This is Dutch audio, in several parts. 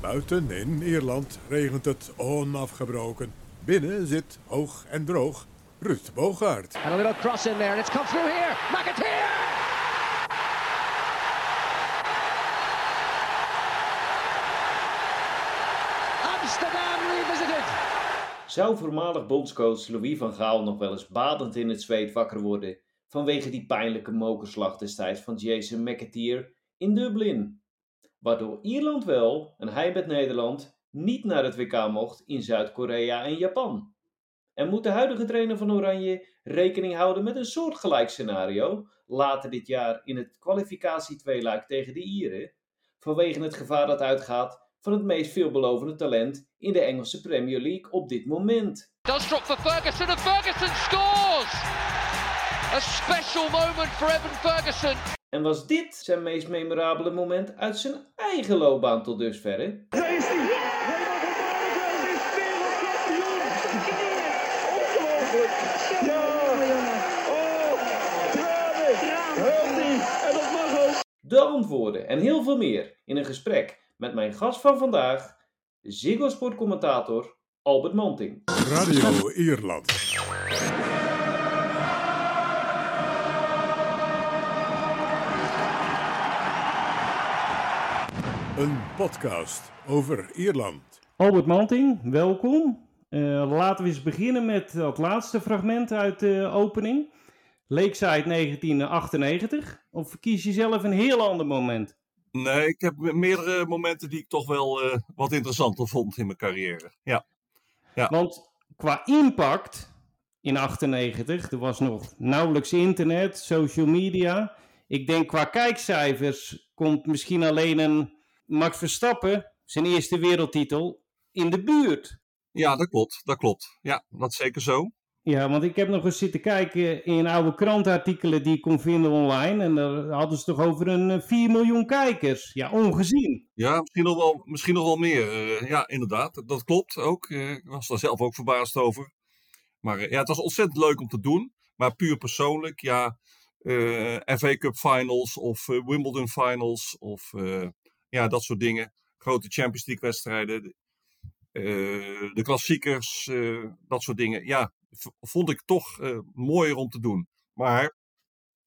Buiten in Ierland regent het onafgebroken. Binnen zit hoog en droog Ruud Bogaert. And a little cross in there, and it's come through here. McAteer! Amsterdam revisited. Zou voormalig bondscoach Louis van Gaal nog wel eens badend in het zweet wakker worden vanwege die pijnlijke mokerslag destijds van Jason McAteer in Dublin? Waardoor Ierland wel en hij met Nederland niet naar het WK mocht in Zuid-Korea en Japan. En moet de huidige trainer van Oranje rekening houden met een soortgelijk scenario later dit jaar in het kwalificatie-tweeluik tegen de Ieren, vanwege het gevaar dat uitgaat van het meest veelbelovende talent in de Engelse Premier League op dit moment. Does drop for Ferguson and Ferguson scores! A special moment for Evan Ferguson. En was dit zijn meest memorabele moment uit zijn eigen loopbaan tot dusverre? Daar is hij! Raymond van Barneveld is wereldkampioen! Ongelooflijk! Ja! Oh, tranen! Huilt hij! En dat mag ook! De antwoorden en heel veel meer in een gesprek met mijn gast van vandaag, Ziggo Sport commentator Albert Manting. Radio Ierland. Een podcast over Ierland. Albert Manting, welkom. Eh, laten we eens beginnen met dat laatste fragment uit de opening. Lakeside 1998. Of kies je zelf een heel ander moment? Nee, ik heb meerdere momenten die ik toch wel eh, wat interessanter vond in mijn carrière. Ja. Want qua impact in 98, er was nog nauwelijks internet, social media. Ik denk qua kijkcijfers komt misschien alleen een Max Verstappen, zijn eerste wereldtitel, in de buurt. Ja, dat klopt. Dat klopt. Ja, dat is zeker zo. Ja, want ik heb nog eens zitten kijken in oude krantenartikelen die ik kon vinden online. En daar hadden ze toch over een eh, 4 miljoen kijkers. Ja, ongezien. Ja, misschien nog wel, misschien nog wel meer. Eh, ja, inderdaad. Dat, klopt ook. Eh, ik was daar zelf ook verbaasd over. Maar eh, ja, het was ontzettend leuk om te doen. Maar puur persoonlijk, ja. eh, FA Cup finals of eh, Wimbledon finals of eh, ja, dat soort dingen. Grote Champions League wedstrijden. eh, de klassiekers, eh, dat soort dingen. Ja, vond ik toch eh, mooier om te doen. Maar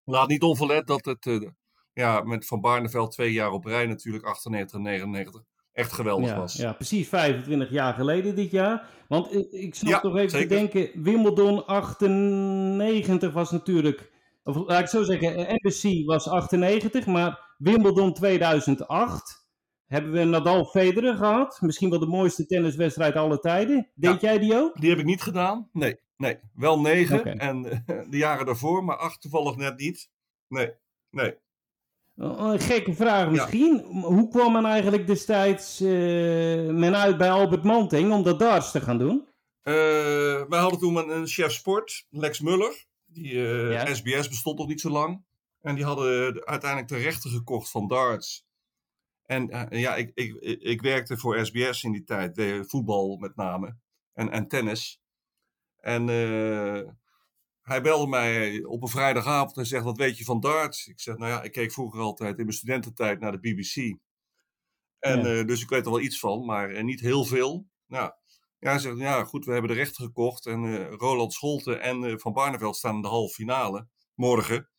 laat niet onverlet dat het eh, ja, met Van Barneveld twee jaar op rij natuurlijk, 98 en 99, echt geweldig Ja, was. ja, precies 25 jaar geleden dit jaar. Want ik, ik zat Ja, toch even zeker. te denken, Wimbledon 98 was natuurlijk, of laat ik zo zeggen, eh, Embassy was 98, maar Wimbledon 2008 hebben we Nadal Federer gehad. Misschien wel de mooiste tenniswedstrijd aller tijden. Deed jij die ook? Die heb ik niet gedaan. Nee, nee. Wel negen en eh, de jaren daarvoor, maar acht toevallig net niet. Nee, nee. Oh, Een gekke vraag misschien. Hoe kwam men eigenlijk destijds eh, men uit bij Albert Manting om dat darts te gaan doen? Eh, wij hadden toen een, een chef sport, Lex Muller. Die Ja. SBS bestond nog niet zo lang. En die hadden de- uiteindelijk de rechten gekocht van darts. En eh, ja, ik, ik, ik, werkte voor SBS in die tijd, de voetbal met name. En, en tennis. En eh, hij belde mij op een vrijdagavond en zegt, wat weet je van darts? Ik zeg, nou ja, ik keek vroeger altijd in mijn studententijd naar de BBC. En Ja. eh, dus ik weet er wel iets van, maar eh, niet heel veel. Nou, ja, hij zegt, ja goed, we hebben de rechten gekocht. En eh, Roland Scholte en eh, Van Barneveld staan in de halve finale. Morgen.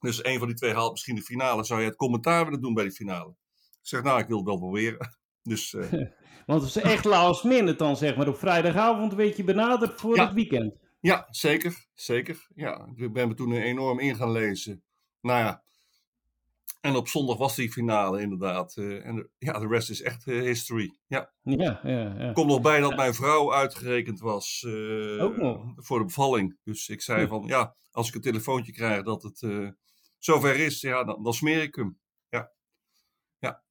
Dus een van die twee haalt misschien de finale. Zou je het commentaar willen doen bij die finale? Ik zeg, nou, ik wil het wel proberen. Dus eh, Want het is echt last minute dan, zeg maar. Op vrijdagavond werd je benaderd voor Ja. het weekend. ja, zeker. Zeker. Ja, ik ben me toen enorm in gaan lezen. Nou ja. En op zondag was die finale inderdaad. eh, en de- ja, de rest is echt eh, history. Ja. Ja, ja, ja. Komt nog bij dat mijn vrouw uitgerekend was Ook nog. voor de bevalling. Dus ik zei van, ja, als ik een telefoontje krijg dat het zover is, ja, dan, dan smeer ik hem. Ja. Ja.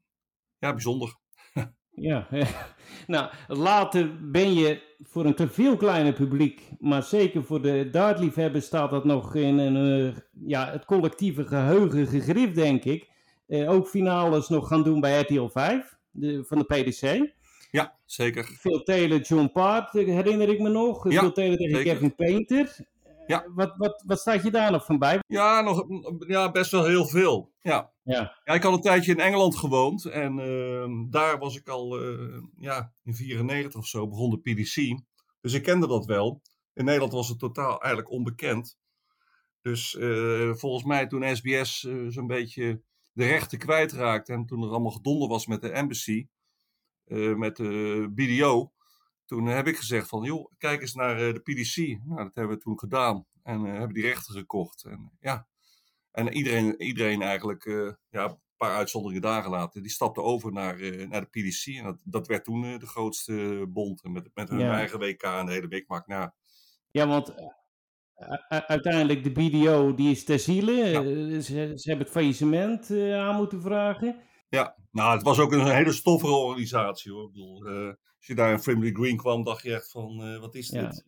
Ja, bijzonder. Ja. Nou, later ben je voor een te veel kleiner publiek, maar zeker voor de dartliefhebbers staat dat nog in een, eh, ja, het collectieve geheugen gegrift, denk ik. Eh, ook finales nog gaan doen bij RTL 5 de, van de PDC. Ja, zeker. Phil Taylor, John Part, eh, herinner ik me nog. Ja, Phil Taylor tegen. Kevin Painter. Ja. Wat, wat, wat staat je daar nog van bij? Ja, nog, ja, best wel heel veel. Ja. Ja. Ja, ik had een tijdje in Engeland gewoond en ehm, daar was ik al eh, ja, in 94 of zo begon de PDC. Dus ik kende dat wel. In Nederland was het totaal eigenlijk onbekend. Dus eh, volgens mij toen SBS eh, zo'n beetje de rechten kwijtraakte en toen er allemaal gedonder was met de embassy, eh, met de BDO, toen heb ik gezegd van joh, kijk eens naar eh, de PDC. Nou, dat hebben we toen gedaan en eh, hebben die rechten gekocht. En ja, en iedereen, iedereen eigenlijk, eh, ja, een paar uitzonderingen dagen later, die stapte over naar, eh, naar de PDC. En dat, dat werd toen eh, de grootste bond. En met, met hun Ja. eigen WK en de hele week. Maar nou, Ja, want eh, uiteindelijk de BDO die is ter ziele. Ja. Eh, ze, ze hebben het faillissement eh, aan moeten vragen. ja, nou, het was ook een hele stoffere organisatie hoor. Ik bedoel, eh, als je daar in Frimley Green kwam, dacht je echt van, eh, wat is Ja. dit?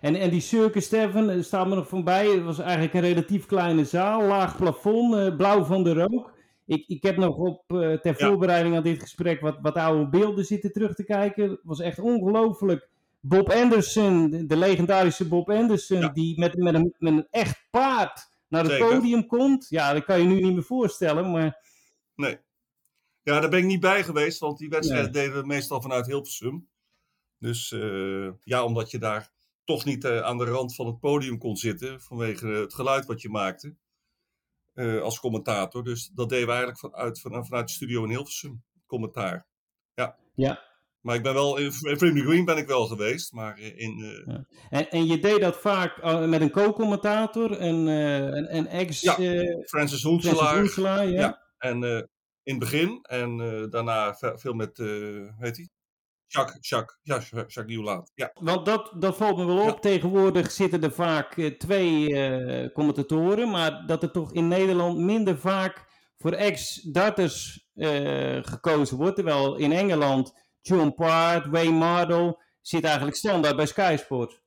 En, en die Circus Steven, er staat me nog van bij. Het was eigenlijk een relatief kleine zaal, laag plafond, eh, blauw van de rook. Ik, ik heb nog op, eh, ter Ja. voorbereiding aan dit gesprek wat, wat oude beelden zitten terug te kijken. Het was echt ongelooflijk. Bob Anderson, de, de legendarische Bob Anderson, Ja. die met, met, een, met een echt paard naar het Zeker. podium komt. Ja, dat kan je nu niet meer voorstellen, maar Nee. Ja, daar ben ik niet bij geweest, want die wedstrijd Nee. deden we meestal vanuit Hilversum. Dus eh, ja, omdat je daar toch niet eh, aan de rand van het podium kon zitten vanwege het geluid wat je maakte eh, als commentator. Dus dat deden we eigenlijk vanuit, van, vanuit de studio in Hilversum, commentaar. Ja. Ja. Maar ik ben wel, in Framing Green ben ik wel geweest, maar eh, in... eh, En, en je deed dat vaak eh, met een co-commentator, een, eh, een, een ex Ja, eh, Francis Francis Hoenselaar. Oenselaar, ja. Ja. En eh, in het begin en eh, daarna ve- veel met, eh hoe heet hij? Jacques, Jacques, ja, Jacques Nieuwlaat. Ja, Want dat, dat valt me wel op. Ja. Tegenwoordig zitten er vaak eh, twee eh, commentatoren, maar dat er toch in Nederland minder vaak voor ex-darters eh, gekozen wordt. Terwijl in Engeland John Part, Wayne Mardle zit eigenlijk standaard bij Sky Sport.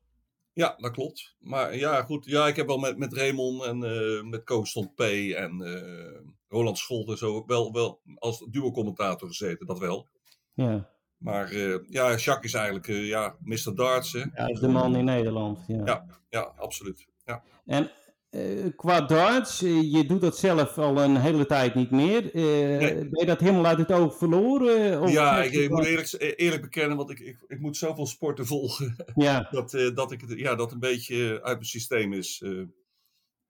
ja, dat klopt. Maar ja, goed. Ja, ik heb wel met, met Raymond en eh, met Kooston P. en eh, Roland Scholt en zo wel, wel als duo-commentator gezeten, dat wel. Ja, Maar eh, ja, Jacques is eigenlijk eh, ja, Mr. Darts. Hè? ja dat is de man in Nederland. Ja. Ja. Ja, absoluut. Ja. En eh, qua darts, je doet dat zelf al een hele tijd niet meer. Eh, Ben je dat helemaal uit het oog verloren? Of Ja, ik, moet eerlijk, eerlijk bekennen, want ik, ik, ik moet zoveel sporten volgen. Ja, dat, dat ik ja, dat een beetje uit mijn systeem is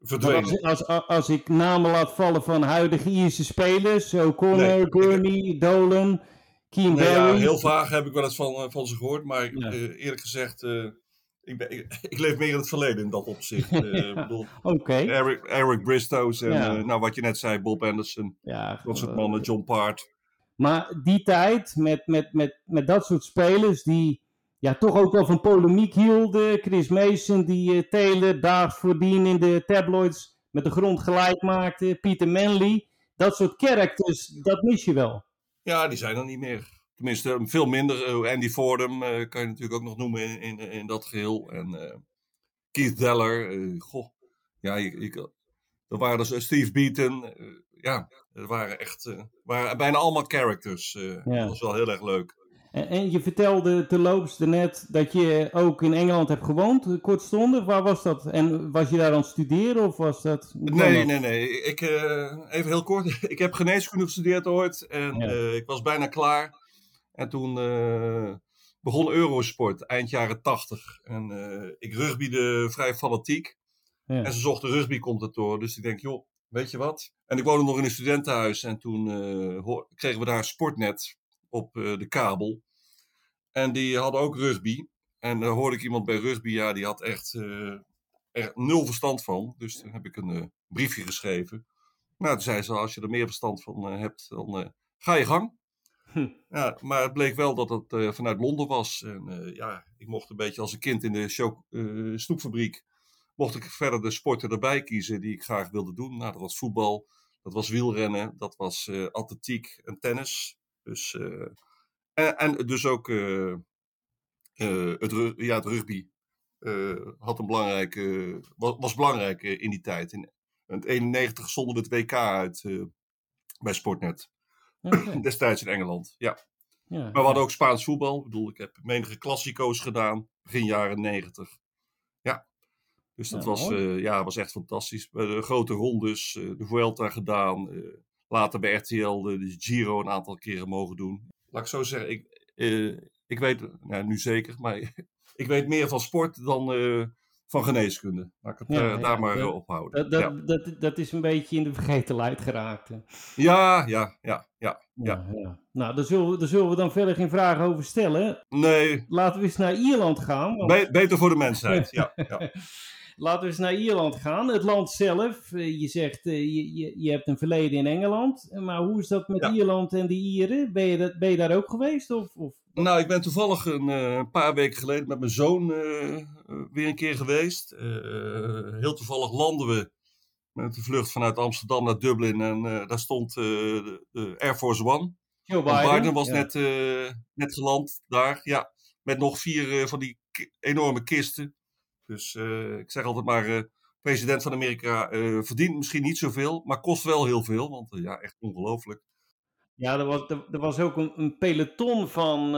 verdwenen. als, als, als ik namen laat vallen van huidige Ierse spelers, O'Connor, Nee, Gurney, Dolan, Keen Nee, ja, heel vaag heb ik wel eens van, eh, van ze gehoord, maar Ja. eh, eerlijk gezegd, eh, ik, ben, ik, ik leef meer in het verleden in dat opzicht. Bedoel, Oké. Eric, Eric Bristows en Ja. nou, wat je net zei, Bob Anderson, Ja, dat soort mannen, John Part. Maar die tijd, met, met, met, met dat soort spelers die ja, toch ook wel van polemiek hielden. Chris Mason, die eh, Taylor daags voordien in de tabloids met de grond gelijk maakte. Peter Manley. Dat soort characters, dat mis je wel. Ja, die zijn er niet meer. Tenminste, veel minder. Eh, Andy Fordham eh, kan je natuurlijk ook nog noemen in, in, in dat geheel. En Keith Deller. goh, ja, ik, ik, er waren dus Steve Beaton. ja, er waren echt waren bijna allemaal characters. Ja. Dat was wel heel erg leuk. En, je vertelde terloops net dat je ook in Engeland hebt gewoond, eh, kortstondig. Waar was dat? En was je daar aan het studeren of was dat... Nee, nee, nee. Ik, eh, even heel kort. Ik heb geneeskunde gestudeerd ooit. En Ja. eh, ik was bijna klaar. En toen begon Eurosport, eind jaren tachtig. En ik rugbyde vrij fanatiek. Ja. En ze zochten rugbycommentator. Dus ik denk, joh, weet je wat? En ik woonde nog in een studentenhuis. En toen kregen we daar Sportnet op eh, de kabel. En die hadden ook rugby. En dan hoorde ik iemand bij rugby, ja, die had echt eh, er nul verstand van. Dus toen heb ik een eh, briefje geschreven. Nou, toen zei ze, als je er meer verstand van eh, hebt, dan eh, ga je gang. Hm. Ja, maar het bleek wel dat het eh, vanuit Londen was. En eh, ja, ik mocht een beetje als een kind in de show, eh, snoepfabriek, mocht ik verder de sporten erbij kiezen die ik graag wilde doen. Nou, dat was voetbal, dat was wielrennen, dat was eh, atletiek en tennis. Dus, eh, en, en dus ook eh, eh, het, ja, het rugby had een belangrijke, was, was belangrijk in die tijd. In, in het 91 zonden we het WK uit bij Sportnet. Destijds in Engeland, ja. ja. Maar we hadden ook Spaans voetbal. Ik bedoel, ik heb menige klassico's gedaan, begin jaren 90. Ja. Dus dat Ja, was, eh, ja, was echt fantastisch. Grote rondes, de Vuelta gedaan. Eh, later bij RTL de, de Giro een aantal keren mogen doen. Laat ik zo zeggen, ik, eh, ik weet, nou, nu zeker, maar ik weet meer van sport dan eh, van geneeskunde. Laat ik het Ja, eh, ja, daar maar dat- eh, ophouden. Dat, ja. dat, dat, dat is een beetje in de vergetelheid geraakt. hè. ja, ja, ja, ja, ja. Ja, ja. Nou, daar zullen, we, daar zullen we dan verder geen vragen over stellen. Nee, Laten we eens naar Ierland gaan. want- be- beter voor de mensheid. Ja, ja. Laten we eens naar Ierland gaan. Het land zelf, eh, je zegt eh, je, je, je hebt een verleden in Engeland. Maar hoe is dat met Ja. Ierland en de Ieren? Ben je, dat, ben je daar ook geweest? Of, of? Nou, ik ben toevallig een eh, paar weken geleden met mijn zoon weer een keer geweest. Heel toevallig landen we met de vlucht vanuit Amsterdam naar Dublin. En daar stond de, Air Force One. Joe Biden? Biden was Ja. net, net geland daar. Ja, met nog vier van die enorme kisten. Dus eh, ik zeg altijd maar, eh, president van Amerika eh, verdient misschien niet zoveel, maar kost wel heel veel. Want ja, echt ongelooflijk. Ja, er was, er, er was ook een, een peloton van,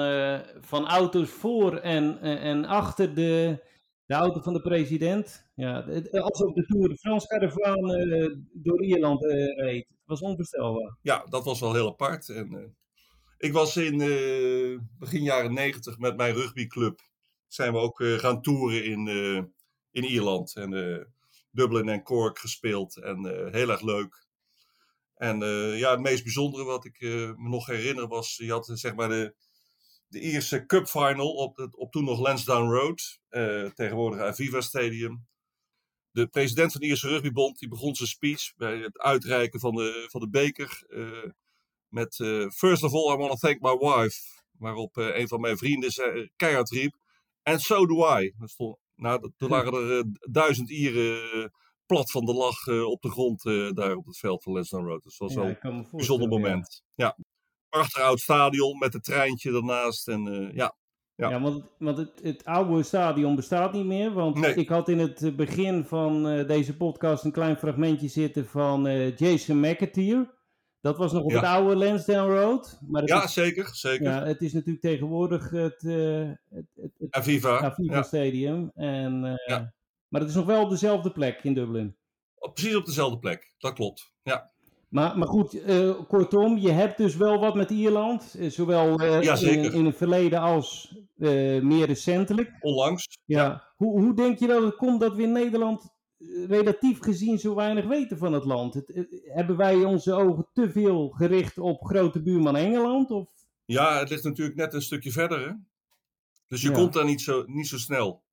van auto's voor en, en, achter de, de auto van de president. Ja, alsof de Tour de France caravaan eh, door Ierland eh, reed. Het was onvoorstelbaar. ja, dat was wel heel apart. En, ik was in begin jaren negentig met mijn rugbyclub. Zijn we ook eh, gaan toeren in, eh, in Ierland. En eh, Dublin en Cork gespeeld. En heel erg leuk. En ja, het meest bijzondere wat ik me nog herinner was... Je had zeg maar de, de Ierse Cup Final op, op toen nog Lansdowne Road. tegenwoordig Aviva Stadium. De president van de Ierse Rugbybond die begon zijn speech bij het uitreiken van de, van de beker. met First of all, I want to thank my wife. Waarop eh, een van mijn vrienden zei, keihard riep. And so do I. Er stond, nou, dat- toen lagen er eh, duizend Ieren eh, plat van de lach eh, op de grond daar op het veld van Lansdowne Road. Dus dat was Ja, wel een bijzonder ja. moment. Ja. Prachtig oud stadion met het treintje ernaast. En ja, Ja. Ja, want, want het, het oude stadion bestaat niet meer. Want Nee. ik had in het begin van deze podcast een klein fragmentje zitten van Jason McAteer. Dat was nog op Ja. het oude Lansdowne Road. Maar ja is, zeker. zeker. ja, het is natuurlijk tegenwoordig het, het Aviva. Aviva Ja. Stadium. En, eh, Ja. Maar het is nog wel op dezelfde plek in Dublin. Precies op dezelfde plek. Dat klopt. Ja, Maar, maar goed, eh, kortom, je hebt dus wel wat met Ierland. eh, zowel in, in het verleden als meer recentelijk. onlangs. Ja. Hoe, hoe denk je dat het komt dat we in Nederland relatief gezien zo weinig weten van het land? Het, hebben wij onze ogen te veel gericht op grote buurman Engeland? Of? Ja, het ligt natuurlijk net een stukje verder. Hè? Dus je Ja. komt daar niet zo, niet zo snel.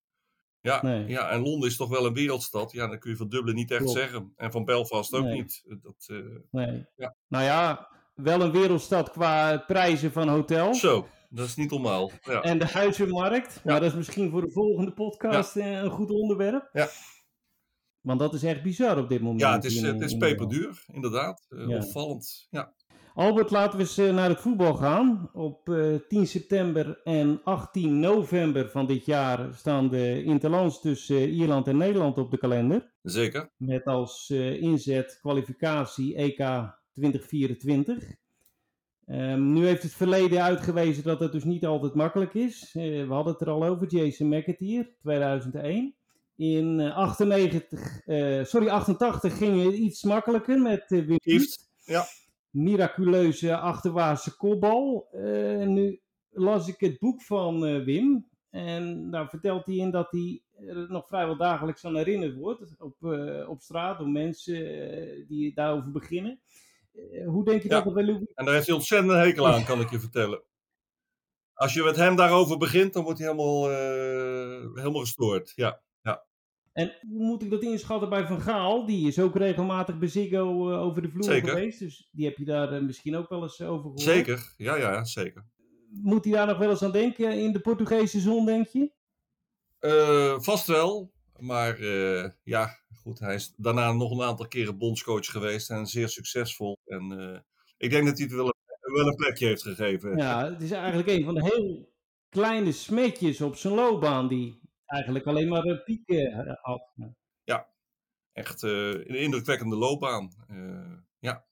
Ja, Nee. ja, en Londen is toch wel een wereldstad. Ja, dan kun je van Dublin niet echt Klopt. zeggen. En van Belfast ook Nee. niet. Dat, eh, Nee. Ja. Nou ja, wel een wereldstad qua prijzen van hotels. Zo, dat is niet normaal. Ja. En de huizenmarkt. Maar dat is misschien voor de volgende podcast eh, een goed onderwerp. Ja. Want dat is echt bizar op dit moment. ja, het is, in- het is peperduur, inderdaad. Eh. Opvallend. Ja. Albert, laten we eens eh, naar het voetbal gaan. Op eh, 10 september en 18 november van dit jaar staan de interlands tussen eh, Ierland en Nederland op de kalender. Zeker. Met als eh, inzet kwalificatie EK 2024. Ehm, nu heeft het verleden uitgewezen dat het dus niet altijd makkelijk is. Eh, we hadden het er al over, Jason McAteer, 2001. In eh, 98, eh, sorry, 88 ging het iets makkelijker met eh Wim ja. Miraculeuze achterwaartse kopbal. Eh, nu las ik het boek van eh, Wim. En daar vertelt hij in dat hij er nog vrijwel dagelijks aan herinnerd wordt. Op, eh, op straat door mensen eh, die daarover beginnen. Eh, hoe denk je Ja. dat bij Louis... En daar heeft hij ontzettend een hekel aan, kan ik je vertellen. Als je met hem daarover begint, dan wordt hij helemaal, eh, helemaal gestoord. Ja. En hoe moet ik dat inschatten bij Van Gaal? Die is ook regelmatig bij Ziggo eh, over de vloer Zeker. geweest. Dus die heb je daar eh, misschien ook wel eens over gehoord. Zeker. Ja, ja, zeker. Moet hij daar nog wel eens aan denken in de Portugese zon, denk je? Eh, vast wel. Maar eh, ja, goed, hij is daarna nog een aantal keren bondscoach geweest en zeer succesvol. En eh, ik denk dat hij het wel een, wel een plekje heeft gegeven. Ja, het is eigenlijk een van de heel kleine smetjes op zijn loopbaan die eigenlijk alleen maar eh, pieken eh, had. Echt eh, een indrukwekkende loopbaan. Ja.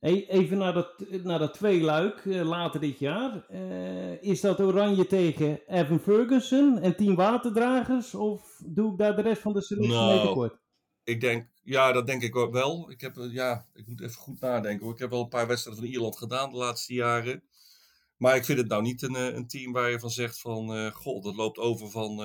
Even naar dat, naar dat tweeluik uh, later dit jaar. Uh, is dat Oranje tegen Evan Ferguson en Team Waterdragers? Of doe ik daar de rest van de selectie Nou, mee tekort? Ik denk, ja, dat denk ik ook wel. Ik, heb, ja, ik moet even goed nadenken. Hoor. Ik heb wel een paar wedstrijden van Ierland gedaan de laatste jaren. Maar ik vind het nou niet een, een team waar je van zegt van... eh goh, dat loopt over van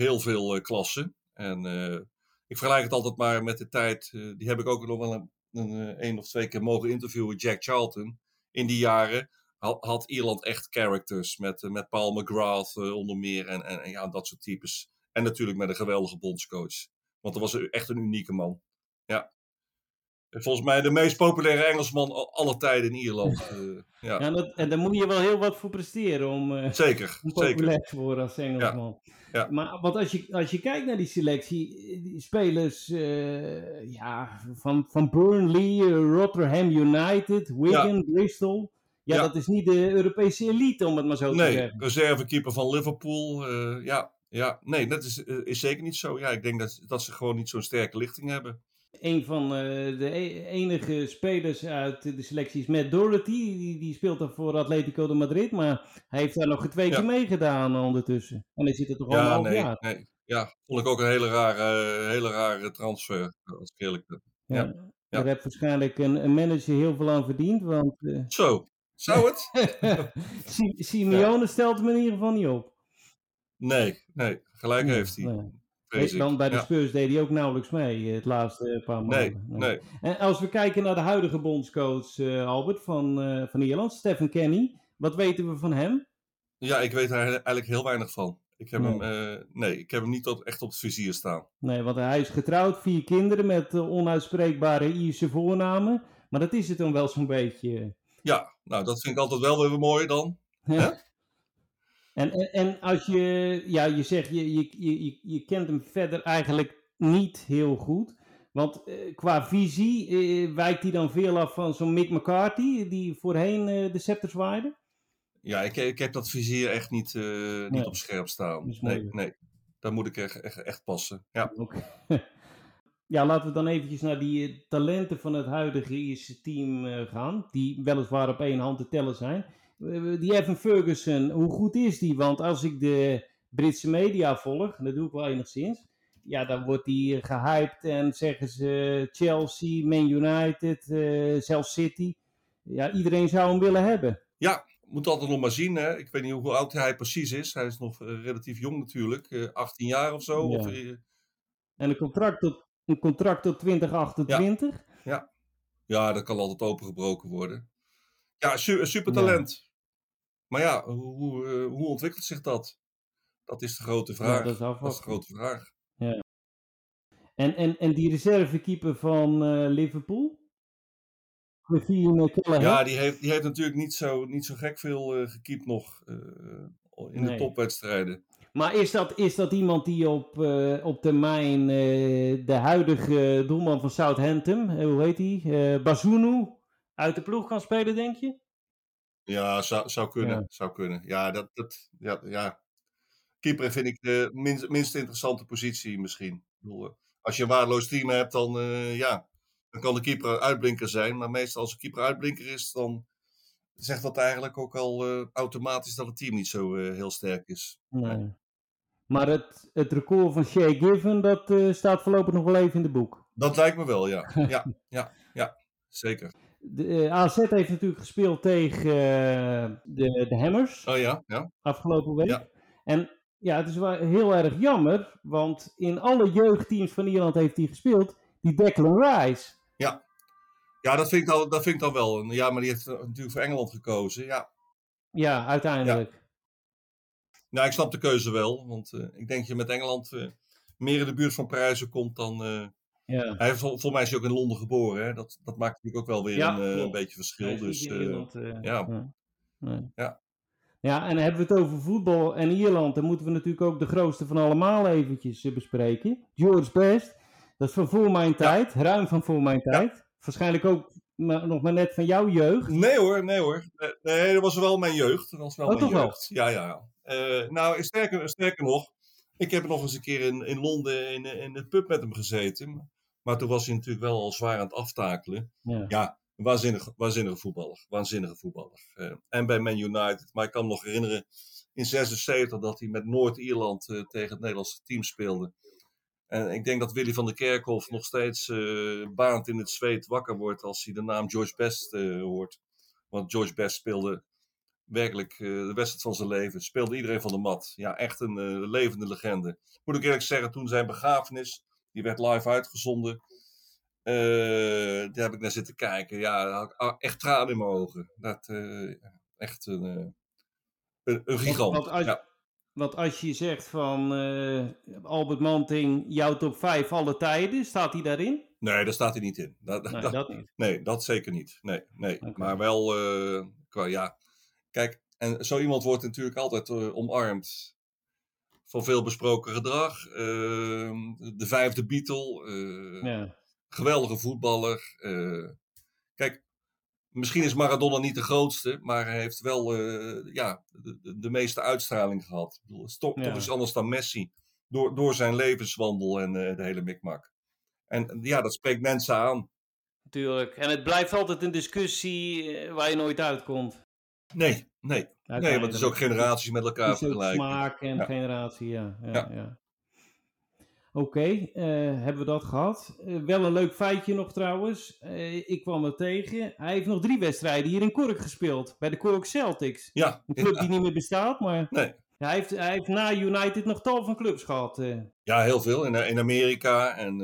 heel veel eh, klassen. En eh, ik vergelijk het altijd maar met de tijd... eh, die heb ik ook nog wel een, een, of twee keer mogen interviewen. Jack Charlton. In die jaren had, Ierland echt characters. Met, met Paul McGrath onder meer. En, en, en ja, dat soort types. En natuurlijk met een geweldige bondscoach. Want dat was echt een unieke man. Ja. En Volgens mij de meest populaire Engelsman al- aller tijden in Ierland. Eh, ja. Ja, en, dat, en daar moet je wel heel wat voor presteren om, eh, Zeker, om zeker. populair te worden als Engelsman. Ja. Maar want als je, als je kijkt naar die selectie, die spelers eh, ja, van, van Burnley, Rotherham United, Wigan, Bristol. Ja, dat is niet de Europese elite, om het maar zo te Nee, zeggen. reservekeeper van Liverpool. ja, ja, nee, dat is, is zeker niet zo. Ja, ik denk dat, dat ze gewoon niet zo'n sterke lichting hebben. Een van eh, de e- enige spelers uit de selectie is Matt Doherty. Die, die speelt dan voor Atletico de Madrid. Maar hij heeft daar nog twee Ja. keer meegedaan ondertussen. En hij zit er toch al een Ja, half nee, jaar. nee. Ja, vond ik ook een hele rare, hele rare transfer. Als ik eerlijk ben. Ja. Ja. Daar heeft waarschijnlijk een, een manager heel veel aan verdiend. Want eh, Zo, zou het? Si- Simeone stelt me in ieder geval niet op. Nee, nee, gelijk Nee, heeft hij. nee. Ik. Dan bij de Ja. Spurs deed hij ook nauwelijks mee eh, het laatste eh, paar Nee, maanden. nee. En als we kijken naar de huidige bondscoach eh, Albert van, eh, van Ierland, Stephen Kenny. Wat weten we van hem? Ja, ik weet daar eigenlijk heel weinig van. Ik heb, Nee. hem, nee, ik heb hem niet tot, echt op het vizier staan. Nee, want hij is getrouwd, vier kinderen met onuitspreekbare Ierse voornamen. Maar dat is het dan wel zo'n beetje. Ja, nou, dat vind ik altijd wel weer mooi dan. En, en, en als je, ja, je zegt, je, je, je, je kent hem verder eigenlijk niet heel goed. Want eh, qua visie eh, wijkt hij dan veel af van zo'n Mick McCarthy, die voorheen eh, de scepter zwaaide. Ja, ik, ik heb dat vizier echt niet, niet Nee. op scherp staan. Nee, nee. Daar moet ik echt, echt, echt passen. Ja. Ja, laten we dan eventjes naar die talenten van het huidige Ierse team gaan. Die weliswaar op één hand te tellen zijn. Eh, die Evan Ferguson, hoe goed is die? Want als ik de Britse media volg, en dat doe ik wel enigszins. Ja, dan wordt die eh, gehyped en zeggen ze Chelsea, Man United, eh, zelfs City. Ja, iedereen zou hem willen hebben. ja, moet altijd nog maar zien. Hè. Ik weet niet hoe oud hij precies is. Hij is nog eh, relatief jong natuurlijk. eh 18 jaar of zo. Ja. Of, eh, En een contract tot, een contract tot 2028. ja, dat kan altijd opengebroken worden. Ja, su super talent. Maar ja, hoe, hoe, eh, hoe ontwikkelt zich dat? Dat is de grote vraag. Ja, dat is dat is afwachten. de grote vraag. En, en, en die reservekeeper van eh, Liverpool? Kelleher? Ja, die heeft, die heeft natuurlijk niet zo, niet zo gek veel eh gekiept nog eh, in de topwedstrijden. Maar is dat, is dat iemand die op, eh, op termijn eh, de huidige doelman van Southampton, eh, hoe heet hij? Eh Bazunu, uit de ploeg kan spelen, denk je? Ja, zou, zou kunnen. Ja. Zou kunnen. Ja, dat, dat, ja, ja. Keeper vind ik de minst, minst interessante positie misschien. Ik bedoel, eh, als je een waardeloos team hebt, dan, eh, ja, dan kan de keeper uitblinker zijn. Maar meestal als een keeper uitblinker is, dan zegt dat eigenlijk ook al eh, automatisch dat het team niet zo heel sterk is. Nee. Maar het, het record van Shea Given, dat staat voorlopig nog wel even in de boek. Dat lijkt me wel, ja. Ja, ja, ja. Zeker. De, eh, AZ heeft natuurlijk gespeeld tegen eh, de, de Hammers. Oh ja, ja. afgelopen week. Ja. En ja, het is wel heel erg jammer, want in alle jeugdteams van Ierland heeft hij gespeeld. Die Declan Rice. Ja, dat vind ik dan, dat vind ik dan wel. Ja, maar die heeft natuurlijk voor Engeland gekozen. Ja, Ja, uiteindelijk. Nou, ik snap de keuze wel. Want eh, ik denk dat je met Engeland meer in de buurt van prijzen komt dan. Ja. hij vol- volgens mij is hij ook in Londen geboren. Hè? Dat, dat maakt natuurlijk ook wel weer Ja, een, eh, een beetje verschil. Dus eh, Ierland, eh, ja. Ja. Ja, en dan hebben we het over voetbal en Ierland. Dan moeten we natuurlijk ook de grootste van allemaal eventjes bespreken. George Best. Dat is van voor mijn tijd. Ruim van voor mijn tijd. Waarschijnlijk ook maar, nog maar net van jouw jeugd. Nee hoor, nee hoor. Nee, dat was wel mijn jeugd. Dat was wel Oh, mijn toch wel? jeugd. Ja, ja. ja. Eh, nou, sterker, sterker nog. Ik heb nog eens een keer in, in Londen in, in het pub met hem gezeten. Maar toen was hij natuurlijk wel al zwaar aan het aftakelen. Ja. Ja, Een waanzinnige, waanzinnige voetballer. Waanzinnige voetballer. Eh, en bij Man United. Maar ik kan me nog herinneren in 76 dat hij met Noord-Ierland eh, tegen het Nederlandse team speelde. En ik denk dat Willy van der Kerkhof nog steeds uh, baand in het zweet wakker wordt als hij de naam George Best hoort. Want George Best speelde werkelijk de wedstrijd van zijn leven. Speelde iedereen van de mat. Ja, echt een levende legende. Moet ik eerlijk zeggen, toen zijn begrafenis, die werd live uitgezonden. Uh, daar heb ik naar zitten kijken. Ja, echt tranen in mijn ogen. Dat, uh, echt een, uh, een, een gigant. Want, als, ja. want als je zegt van Albert Manting, jouw top 5 alle tijden, staat hij daarin? Nee, daar staat hij niet in. Dat, nee, dat, dat niet. Nee, dat zeker niet. Nee, nee. Okay. Maar wel, qua, ja. Kijk, en zo iemand wordt natuurlijk altijd omarmd van veel besproken gedrag. Ehm, de vijfde Beatle. ja geweldige voetballer. Uh, kijk, misschien is Maradona niet de grootste, maar hij heeft wel uh, ja, de, de, meeste uitstraling gehad. Ik bedoel, het is toch, ja. toch iets anders dan Messi. Door, door zijn levenswandel en de hele mikmak. En ja, dat spreekt mensen aan. Tuurlijk. En het blijft altijd een discussie waar je nooit uitkomt. Nee, nee. Nee, want het is ook generaties met elkaar vergelijken. Smaak en ja. generatie, ja. ja. Oké, eh, hebben we dat gehad. Eh, wel een leuk feitje nog trouwens. Eh, ik kwam er tegen. Hij heeft nog drie wedstrijden hier in Cork gespeeld. Bij de Cork Celtics. Ja. Een club die niet meer bestaat, maar Nee. hij, heeft, hij heeft na United nog tal van clubs gehad. eh. Ja, heel veel. In, in Amerika. En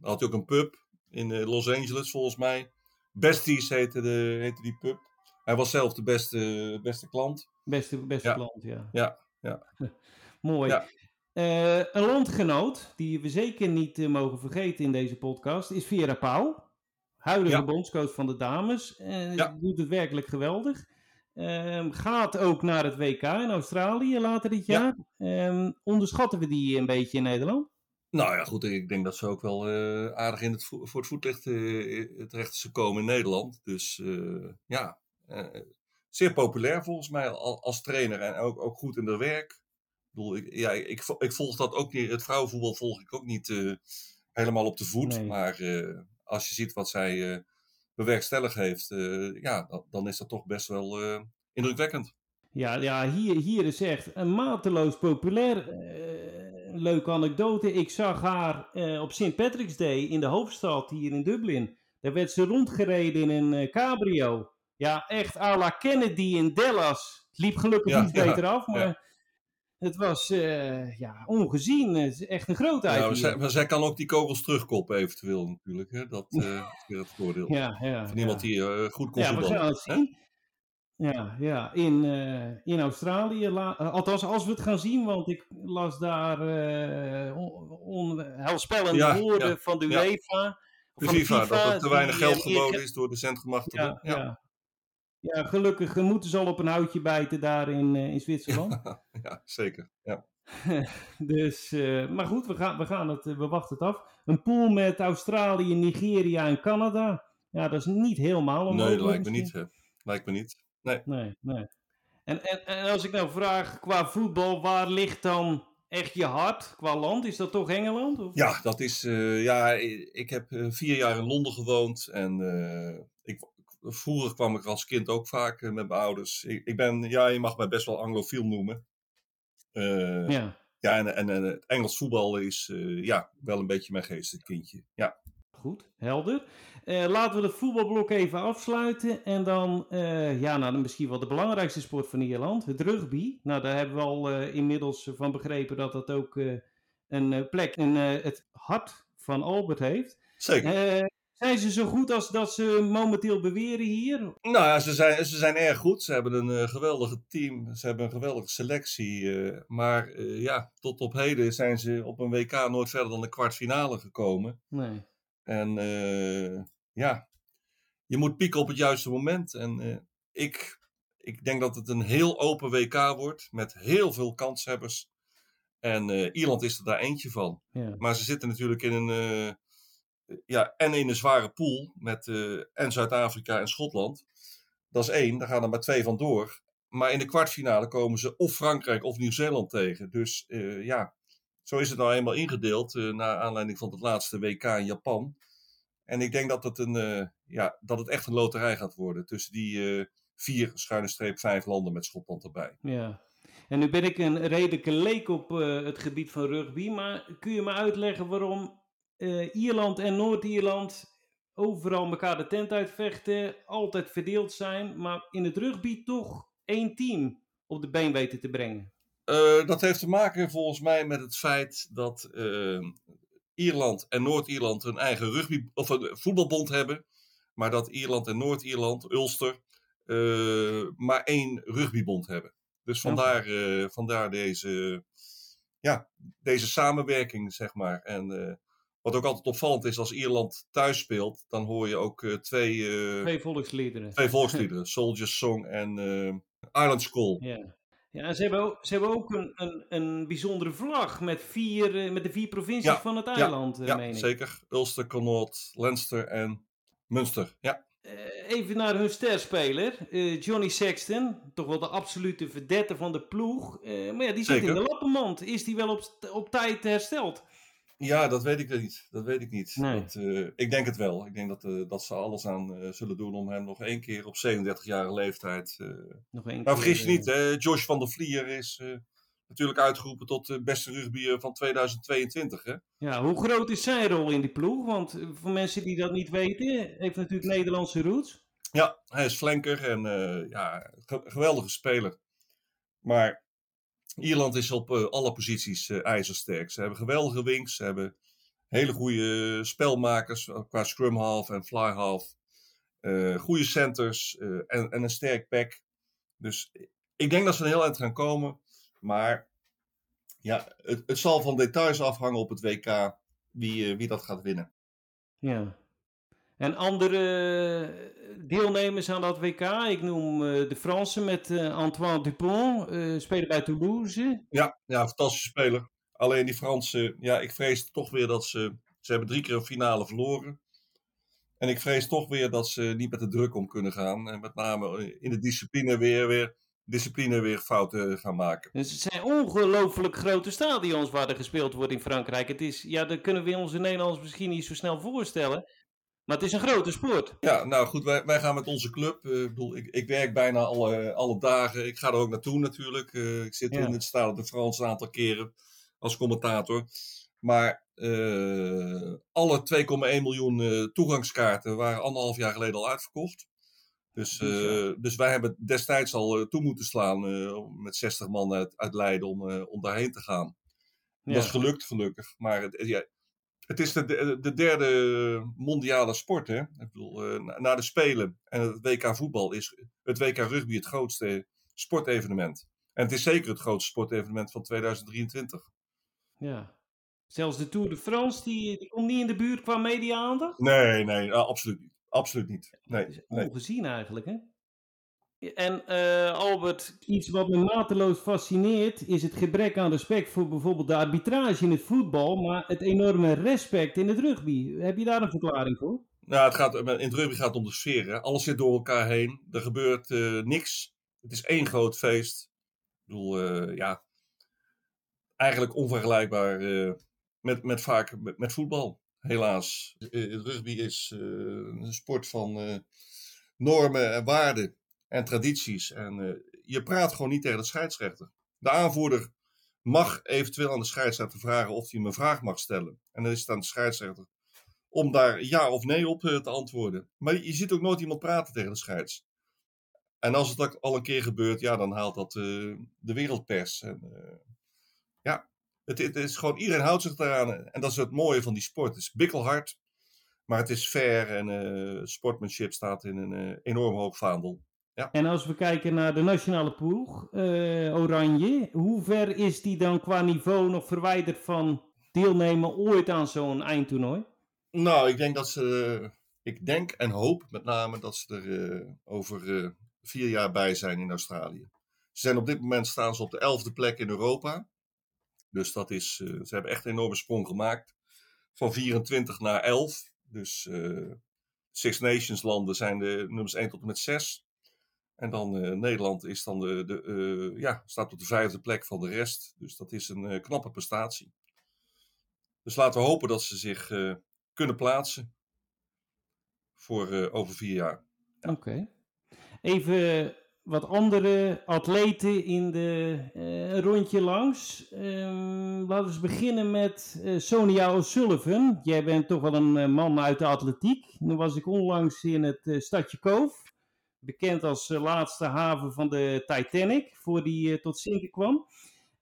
had hij ook een pub in Los Angeles, volgens mij. Besties heette, de, heette die pub. Hij was zelf de beste, beste klant. Beste, beste Ja. klant, ja. Ja, ja. Mooi. Ja. Eh, een landgenoot, die we zeker niet eh, mogen vergeten in deze podcast, is Vera Pauw. Huidige Ja. bondscoach van de dames. Ja. Doet het werkelijk geweldig. Ehm, gaat ook naar het WK in Australië later dit Ja. jaar. Ehm, onderschatten we die een beetje in Nederland? Nou ja, goed. Ik denk dat ze ook wel aardig in het vo- voor het voetlicht terecht is gekomen in Nederland. Dus ja, zeer populair volgens mij al- als trainer. En ook, ook goed in haar werk. Ik bedoel, ik, ja, ik, ik volg dat ook niet. Het vrouwenvoetbal volg ik ook niet eh, helemaal op de voet. Nee. Maar eh, als je ziet wat zij eh bewerkstelligd heeft, eh, ja, dan, dan is dat toch best wel eh, indrukwekkend. Ja, ja hier, hier is echt een mateloos populair. eh, leuke anekdote. Ik zag haar eh, op St. Patrick's Day in de hoofdstad hier in Dublin. Daar werd ze rondgereden in een eh, cabrio. Ja, echt à la Kennedy in Dallas. Liep gelukkig Ja, iets beter af, maar het was eh, ja, ongezien. Het is echt een grootheid Ja, maar, zij, maar zij kan ook die kogels terugkoppen eventueel natuurlijk. Hè? Dat eh, is weer het voordeel. Ja, ja, Van iemand die eh, goed kon Ja, we gaan het zien. Ja, ja. In, in Australië. althans, als we het gaan zien, want ik las daar on- onheilspellende woorden van de. UEFA. De FIFA, dat er te weinig geld geboden ge- is door de centrumachtigen. Ja, Ja, ja. gelukkig eh, moeten ze al op een houtje bijten daar in, eh, in Zwitserland. ja, zeker. Ja. Dus, eh, maar goed, we, gaan, we, gaan het, we wachten het af. Een pool met Australië, Nigeria en Canada. Ja, dat is niet helemaal Nee, dat lijkt me niet. Hè. Lijkt me niet. Nee. Nee, nee. En, en, en als ik nou vraag qua voetbal, waar ligt dan echt je hart qua land? Is dat toch Engeland? Of? Ja, dat is. ja, ik heb vier jaar in Londen gewoond. En ik, vroeger kwam ik als kind ook vaak eh, met mijn ouders. Ik, ik ben, ja, je mag mij best wel anglofiel noemen. Eh, ja, Ja, en, en, en het Engels voetbal is eh, ja, wel een beetje mijn geestenkindje. Ja. goed, helder. Laten we het voetbalblok even afsluiten. En dan, ja, nou, misschien wel de belangrijkste sport van Ierland, het rugby. Nou, daar hebben we al inmiddels van begrepen dat dat ook een plek in het hart van Albert heeft. Zeker. Zijn ze zo goed als dat ze momenteel beweren hier? Nou ja, ze zijn, ze zijn erg goed. Ze hebben een eh, geweldige team. Ze hebben een geweldige selectie. eh, maar eh, ja, tot op heden zijn ze op een WK nooit verder dan de kwartfinale gekomen. Nee. En ja, je moet pieken op het juiste moment. En ik, ik denk dat het een heel open WK wordt. Met heel veel kanshebbers. En Ierland is er daar eentje van. Ja. Maar ze zitten natuurlijk in een, ja, en in een zware pool met eh, en Zuid-Afrika en Schotland. Dat is één, daar gaan er maar twee van door. Maar in de kwartfinale komen ze of Frankrijk of Nieuw-Zeeland tegen. Dus eh, ja, zo is het nou eenmaal ingedeeld, eh naar aanleiding van het laatste WK in Japan. En ik denk dat het, een, ja, dat het echt een loterij gaat worden tussen die vier schuine streep vijf landen met Schotland erbij. Ja. En nu ben ik een redelijke leek op het gebied van rugby, maar kun je me uitleggen waarom eh, Ierland en Noord-Ierland overal elkaar de tent uitvechten, altijd verdeeld zijn, maar in het rugby toch één team op de been weten te brengen? Eh, dat heeft te maken volgens mij met het feit dat eh, Ierland en Noord-Ierland een eigen rugby of een voetbalbond hebben, maar dat Ierland en Noord-Ierland, Ulster, eh, maar één rugbybond hebben. Dus vandaar, vandaar deze, ja, deze samenwerking, zeg maar. En wat ook altijd opvallend is, als Ierland thuis speelt, dan hoor je ook eh, twee, eh, Twee volksliederen. twee volksliederen. Soldiers Song en eh, Island School. Ja. Ja, ze hebben ook, ze hebben ook een, een, een bijzondere vlag met, vier, met de vier provincies Ja, van het ja, eiland, Ja, meen ik. zeker. Ulster, Connaught, Leinster en Munster. Ja, even naar hun sterspeler, Johnny Sexton. Toch wel de absolute verdette van de ploeg. Maar ja, die zit Zeker. in de lappenmand. Is die wel op, op tijd hersteld? Ja dat weet ik niet. Dat weet ik niet. Nee. Dat, eh, ik denk het wel. Ik denk dat, eh, dat ze alles aan eh, zullen doen om hem nog één keer op 37-jarige leeftijd. Nog één Maar keer, vergis je niet, hè? Josh van der Vlier is natuurlijk uitgeroepen tot de beste rugbyer van 2022. Hè? Ja, hoe groot is zijn rol in die ploeg? Want voor mensen die dat niet weten, heeft natuurlijk Nederlandse roots. Ja, hij is flanker en ja, ge- geweldige speler. Maar Ierland is op eh, alle posities eh, ijzersterk. Ze hebben geweldige wings, ze hebben hele goede spelmakers eh, qua scrum half en fly half. Goede centers en, en een sterk pack. Dus ik denk dat ze er heel eind gaan komen. Maar ja, het, het zal van details afhangen op het WK wie, wie dat gaat winnen. Ja. En andere eh, deelnemers aan dat WK, ik noem eh, de Fransen met eh, Antoine Dupont, spelen bij Toulouse. Ja, ja, fantastische speler. Alleen die Fransen, ja, ik vrees toch weer dat ze. Ze hebben drie keer een finale verloren. En ik vrees toch weer dat ze niet met de druk om kunnen gaan. En met name in de discipline weer, weer, discipline weer fouten gaan maken. Dus het zijn ongelooflijk grote stadions waar er gespeeld wordt in Frankrijk. Het is, ja, dat kunnen we onze Nederlanders misschien niet zo snel voorstellen. Maar het is een grote sport. Ja, nou goed, wij, wij gaan met onze club. eh, ik bedoel, ik, ik werk bijna alle, alle dagen. Ik ga er ook naartoe natuurlijk. Eh, ik zit Ja. in het Stade de France een aantal keren als commentator. Maar eh, alle 2,1 miljoen toegangskaarten waren anderhalf jaar geleden al uitverkocht. Dus, dus wij hebben destijds al toe moeten slaan met 60 man uit, uit Leiden om, om daarheen te gaan. Ja. Dat is gelukt, gelukkig. Maar het, ja, het is de, de, de derde mondiale sport. Hè? Ik bedoel, eh, na, na de Spelen en het WK voetbal is het WK rugby het grootste sportevenement. En het is zeker het grootste sportevenement van 2023. Ja. Zelfs de Tour de France, die, die komt niet in de buurt qua media-aandacht. Nee, nee, ah, absoluut niet. Absoluut niet. Nee, Dat is nee. ongezien eigenlijk, hè? En eh, Albert, iets wat me mateloos fascineert is het gebrek aan respect voor bijvoorbeeld de arbitrage in het voetbal, maar het enorme respect in het rugby. Heb je daar een verklaring voor? Nou, het gaat, in het rugby gaat het om de sfeer. Hè? Alles zit door elkaar heen. Er gebeurt eh, niks. Het is één groot feest. Ik bedoel, eh, ja, eigenlijk onvergelijkbaar eh, met, met vaak met, met voetbal, helaas. Het rugby is eh, een sport van eh, normen en waarden en tradities. En eh, je praat gewoon niet tegen de scheidsrechter. De aanvoerder mag eventueel aan de scheidsrechter vragen of hij hem een vraag mag stellen. En dan is het aan de scheidsrechter om daar ja of nee op eh, te antwoorden. Maar je ziet ook nooit iemand praten tegen de scheids. En als het al een keer gebeurt, ja, dan haalt dat eh, de wereldpers. En, ja, het, is gewoon, iedereen houdt zich daaraan. En dat is het mooie van die sport. Het is bikkelhard, maar het is fair en eh sportmanship staat in een enorm hoog vaandel. En als we kijken naar de nationale ploeg, eh, Oranje, hoe ver is die dan qua niveau nog verwijderd van deelnemen ooit aan zo'n eindtoernooi? Nou, ik denk dat ze. Ik denk en hoop met name dat ze er eh, over eh, vier jaar bij zijn in Australië. Ze zijn op dit moment staan ze op de elfde plek in Europa. Dus dat is. ze hebben echt een enorme sprong gemaakt. Van 24 naar 11. Dus Six Nations landen zijn de nummers 1 tot en met 6. En dan eh, Nederland is dan de, de, eh, ja, staat op de vijfde plek van de rest. Dus dat is een eh, knappe prestatie. Dus laten we hopen dat ze zich kunnen plaatsen. voor over vier jaar. Oké. Even wat andere atleten in de rondje langs. Ehm, laten we beginnen met Sonia O'Sullivan. Jij bent toch wel een man uit de atletiek. Nu was ik onlangs in het stadje Koof. Bekend als eh, laatste haven van de Titanic, voor die eh, tot zinken kwam.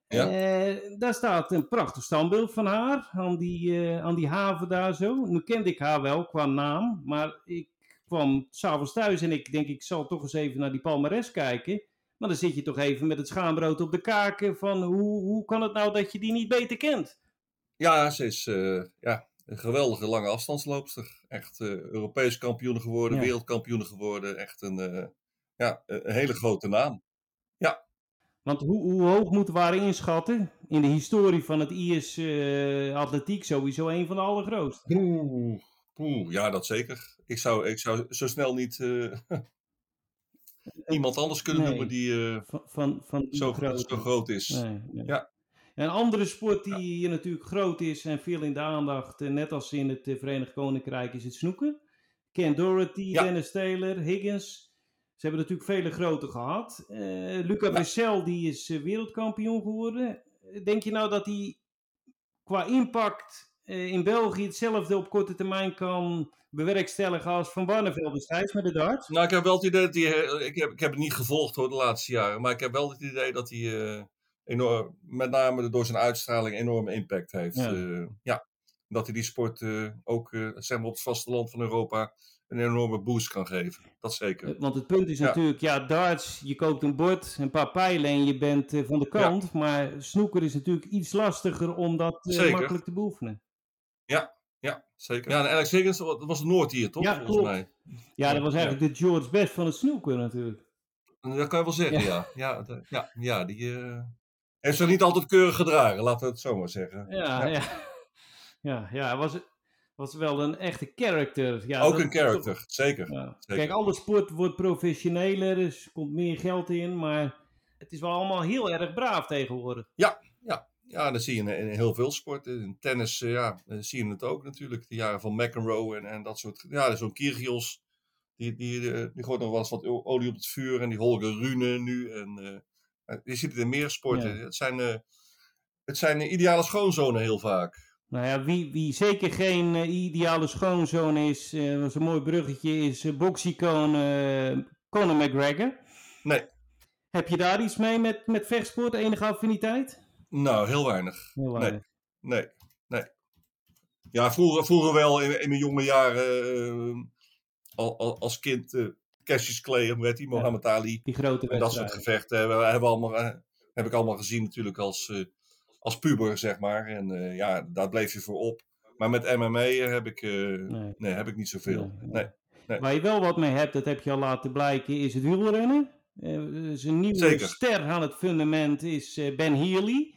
Ja. Eh, daar staat een prachtig standbeeld van haar, aan die, aan die haven daar zo. Nu kende ik haar wel qua naam, maar ik kwam s'avonds thuis en ik denk ik zal toch eens even naar die palmares kijken. Maar dan zit je toch even met het schaambrood op de kaken van hoe, hoe kan het nou dat je die niet beter kent? Ja, ze is ja, een geweldige lange afstandsloopster. Echt eh Europees kampioen geworden, Ja. wereldkampioen geworden. Echt een, eh, ja, een hele grote naam. Want hoe, hoe hoog moeten we haar inschatten? In de historie van het IS eh, atletiek sowieso een van de allergrootste. Oeh, oeh, ja, dat zeker. Ik zou, ik zou zo snel niet iemand anders kunnen Nee. noemen die Van, van, van die zo, grootte. zo groot is. Nee, nee. Ja. Een andere sport die hier natuurlijk groot is en veel in de aandacht, eh, net als in het eh, Verenigd Koninkrijk, is het snoeken. Ken Ja. Dennis Taylor, Higgins. Ze hebben natuurlijk vele grote gehad. Eh, Luca Bressel die is wereldkampioen geworden. Denk je nou dat hij qua impact in België hetzelfde op korte termijn kan bewerkstelligen als Van Barneveld destijds met de darts? Nou, ik heb wel het idee dat hij. Ik heb, ik heb het niet gevolgd hoor, de laatste jaren. Maar ik heb wel het idee dat hij. Enorm, met name door zijn uitstraling, enorme impact heeft. Ja. Ja. ja. Dat hij die sport eh, ook eh, zeg maar op het vasteland van Europa. een enorme boost kan geven. Dat zeker. Eh, Want het punt is Ja. natuurlijk, ja, darts, je koopt een bord, een paar pijlen en je bent eh, van de kant. Maar snoeker is natuurlijk iets lastiger om dat eh, makkelijk te beoefenen. Ja, zeker. Ja, en Alex Higgins, dat was Noord hier, toch? Ja, Volgens klopt. mij. Ja, dat was eigenlijk de George Best van het snoeker natuurlijk. Dat kan je wel zeggen, ja. Ja, ja, ja, die eh, heeft zich niet altijd keurig gedragen, laten we het zo maar zeggen. Ja, ja. Ja, ja, hij was, was wel een echte character. Ja, ook dat- een character, zeker. Ja. Zeker. Kijk, alle sport wordt professioneler, dus er komt meer geld in, maar het is wel allemaal heel erg braaf tegenwoordig. Ja, ja, dat zie je in, heel veel sporten. In tennis eh, ja, zie je het ook natuurlijk. De jaren van McEnroe en, en dat soort. Ja, zo'n Kyrgios. Die, die, eh, die gooit nog wel eens wat olie op het vuur. En die Holger Rune nu. En, eh, je ziet het in meer sporten. Ja. Het zijn, eh, het zijn eh, ideale schoonzonen heel vaak. Nou ja, wie, wie zeker geen eh, ideale schoonzoon is, eh, dat is een mooi bruggetje, is uh, boxicoon eh, Conor McGregor. Nee, Heb je daar iets mee met, met vechtsport, enige affiniteit? nou, heel weinig. Heel Nee. weinig. Nee, nee. Ja, vroeger, vroeger wel in, in mijn jonge jaren. eh, al, al- als kind. Cassius Clay, Moretti, Muhammad Ali. Die grote En dat soort gevechten hebben, allemaal, eh, heb ik allemaal gezien natuurlijk als, eh, als puber, zeg maar. En eh, ja, daar bleef je voor op. Maar met MMA heb ik, Nee. nee. heb ik niet zoveel. Nee, Nee, nee. Waar je wel wat mee hebt, dat heb je al laten blijken, is het wielrennen. Zijn nieuwe Zeker. ster aan het fundament is Ben Healy.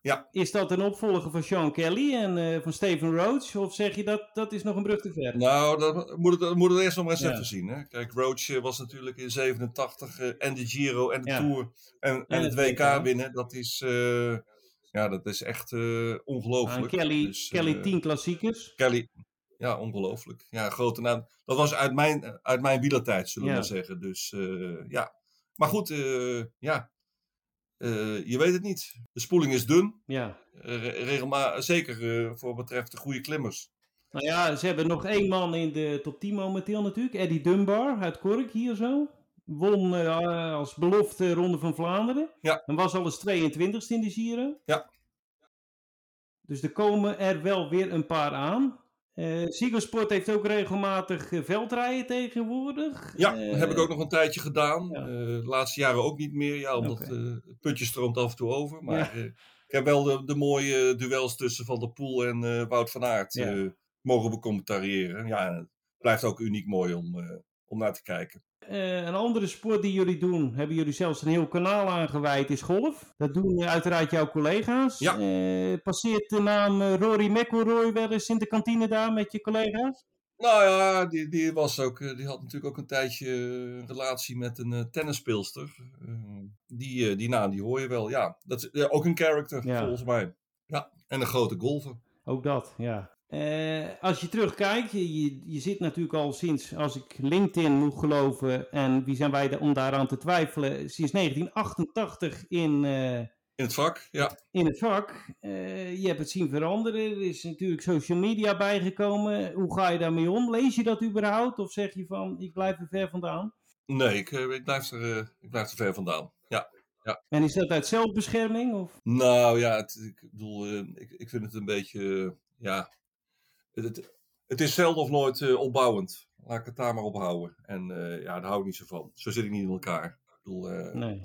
Ja. Is dat een opvolger van Sean Kelly en eh, van Steven Roach? Of zeg je dat dat is nog een brug te ver? Nou, dat moet het, dat moet het eerst nog maar eens Ja. even zien. Hè? Kijk, Roach eh, was natuurlijk in 87 eh, en de Giro en de Ja. Tour en, en, het het WK, winnen. Dat is, ja, dat is echt eh, Ah, ongelooflijk. Kelly, Dus, Kelly eh, 10 klassiekers. Kelly, ja, ongelooflijk. Ja, grote naam. Dat was uit mijn, uit mijn wielertijd, zullen we Ja. maar zeggen. Dus ja. Maar goed, ja. Eh, je weet het niet. De spoeling is dun. Ja. Eh, re- regelma- zeker eh, voor wat betreft de goede klimmers. Nou ja, ze hebben nog één man in de top 10 momenteel natuurlijk. Eddie Dunbar uit Kork hier zo. Won eh, als belofte Ronde van Vlaanderen. Ja. En was al eens 22ste in de Giro. Ja. Dus er komen er wel weer een paar aan. Eh Ziggo heeft ook regelmatig eh, veldrijden tegenwoordig. Ja, Eh, dat heb ik ook nog een tijdje gedaan. ja. Eh, de laatste jaren ook niet meer. Ja, omdat eh, het putje stroomt af en toe over. Maar Ja. eh, ik heb wel de, de mooie duels tussen Van der Poel en eh, Wout van Aert Ja. eh, mogen becommentariëren. Ja, het blijft ook uniek mooi om, eh, om naar te kijken. Eh, een andere sport die jullie doen, hebben jullie zelfs een heel kanaal aangeweid, is golf. Dat doen eh, uiteraard jouw collega's. Ja. Eh, passeert de naam Rory McIlroy wel eens in de kantine daar met je collega's? Nou ja, die, die, was ook, die had natuurlijk ook een tijdje een relatie met een eh, tennisspeelster. Die, die naam, die hoor je wel. Ja, dat is ook een character, Ja. volgens mij. Ja, en een grote golfer. Ook dat, ja. Eh, als je terugkijkt, je, je, zit natuurlijk al sinds, als ik LinkedIn moet geloven, en wie zijn wij om daaraan te twijfelen, sinds 1988 in, eh, In het vak, ja. in het vak. Eh, je hebt het zien veranderen, er is natuurlijk social media bijgekomen. Hoe ga je daarmee om? Lees je dat überhaupt? Of zeg je van, ik blijf er ver vandaan? Nee, ik, ik, blijf er, ik blijf er ver vandaan. Ja. En is dat uit zelfbescherming? Of? Nou ja, het, ik bedoel, ik, ik vind het een beetje, ja, het, het, is zelden of nooit eh, opbouwend. Laat ik het daar maar op houden. En eh, ja, daar hou ik niet zo van. Zo zit ik niet in elkaar. Ik bedoel, eh, Nee.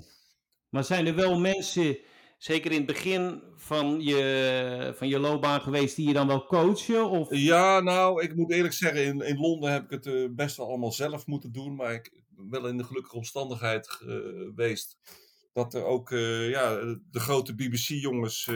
Maar zijn er wel mensen, zeker in het begin van je, van je loopbaan geweest, die je dan wel coachen? Of... Ja, nou, ik moet eerlijk zeggen, in, in Londen heb ik het best wel allemaal zelf moeten doen. Maar ik ben wel in de gelukkige omstandigheid geweest dat er ook ja, de grote BBC-jongens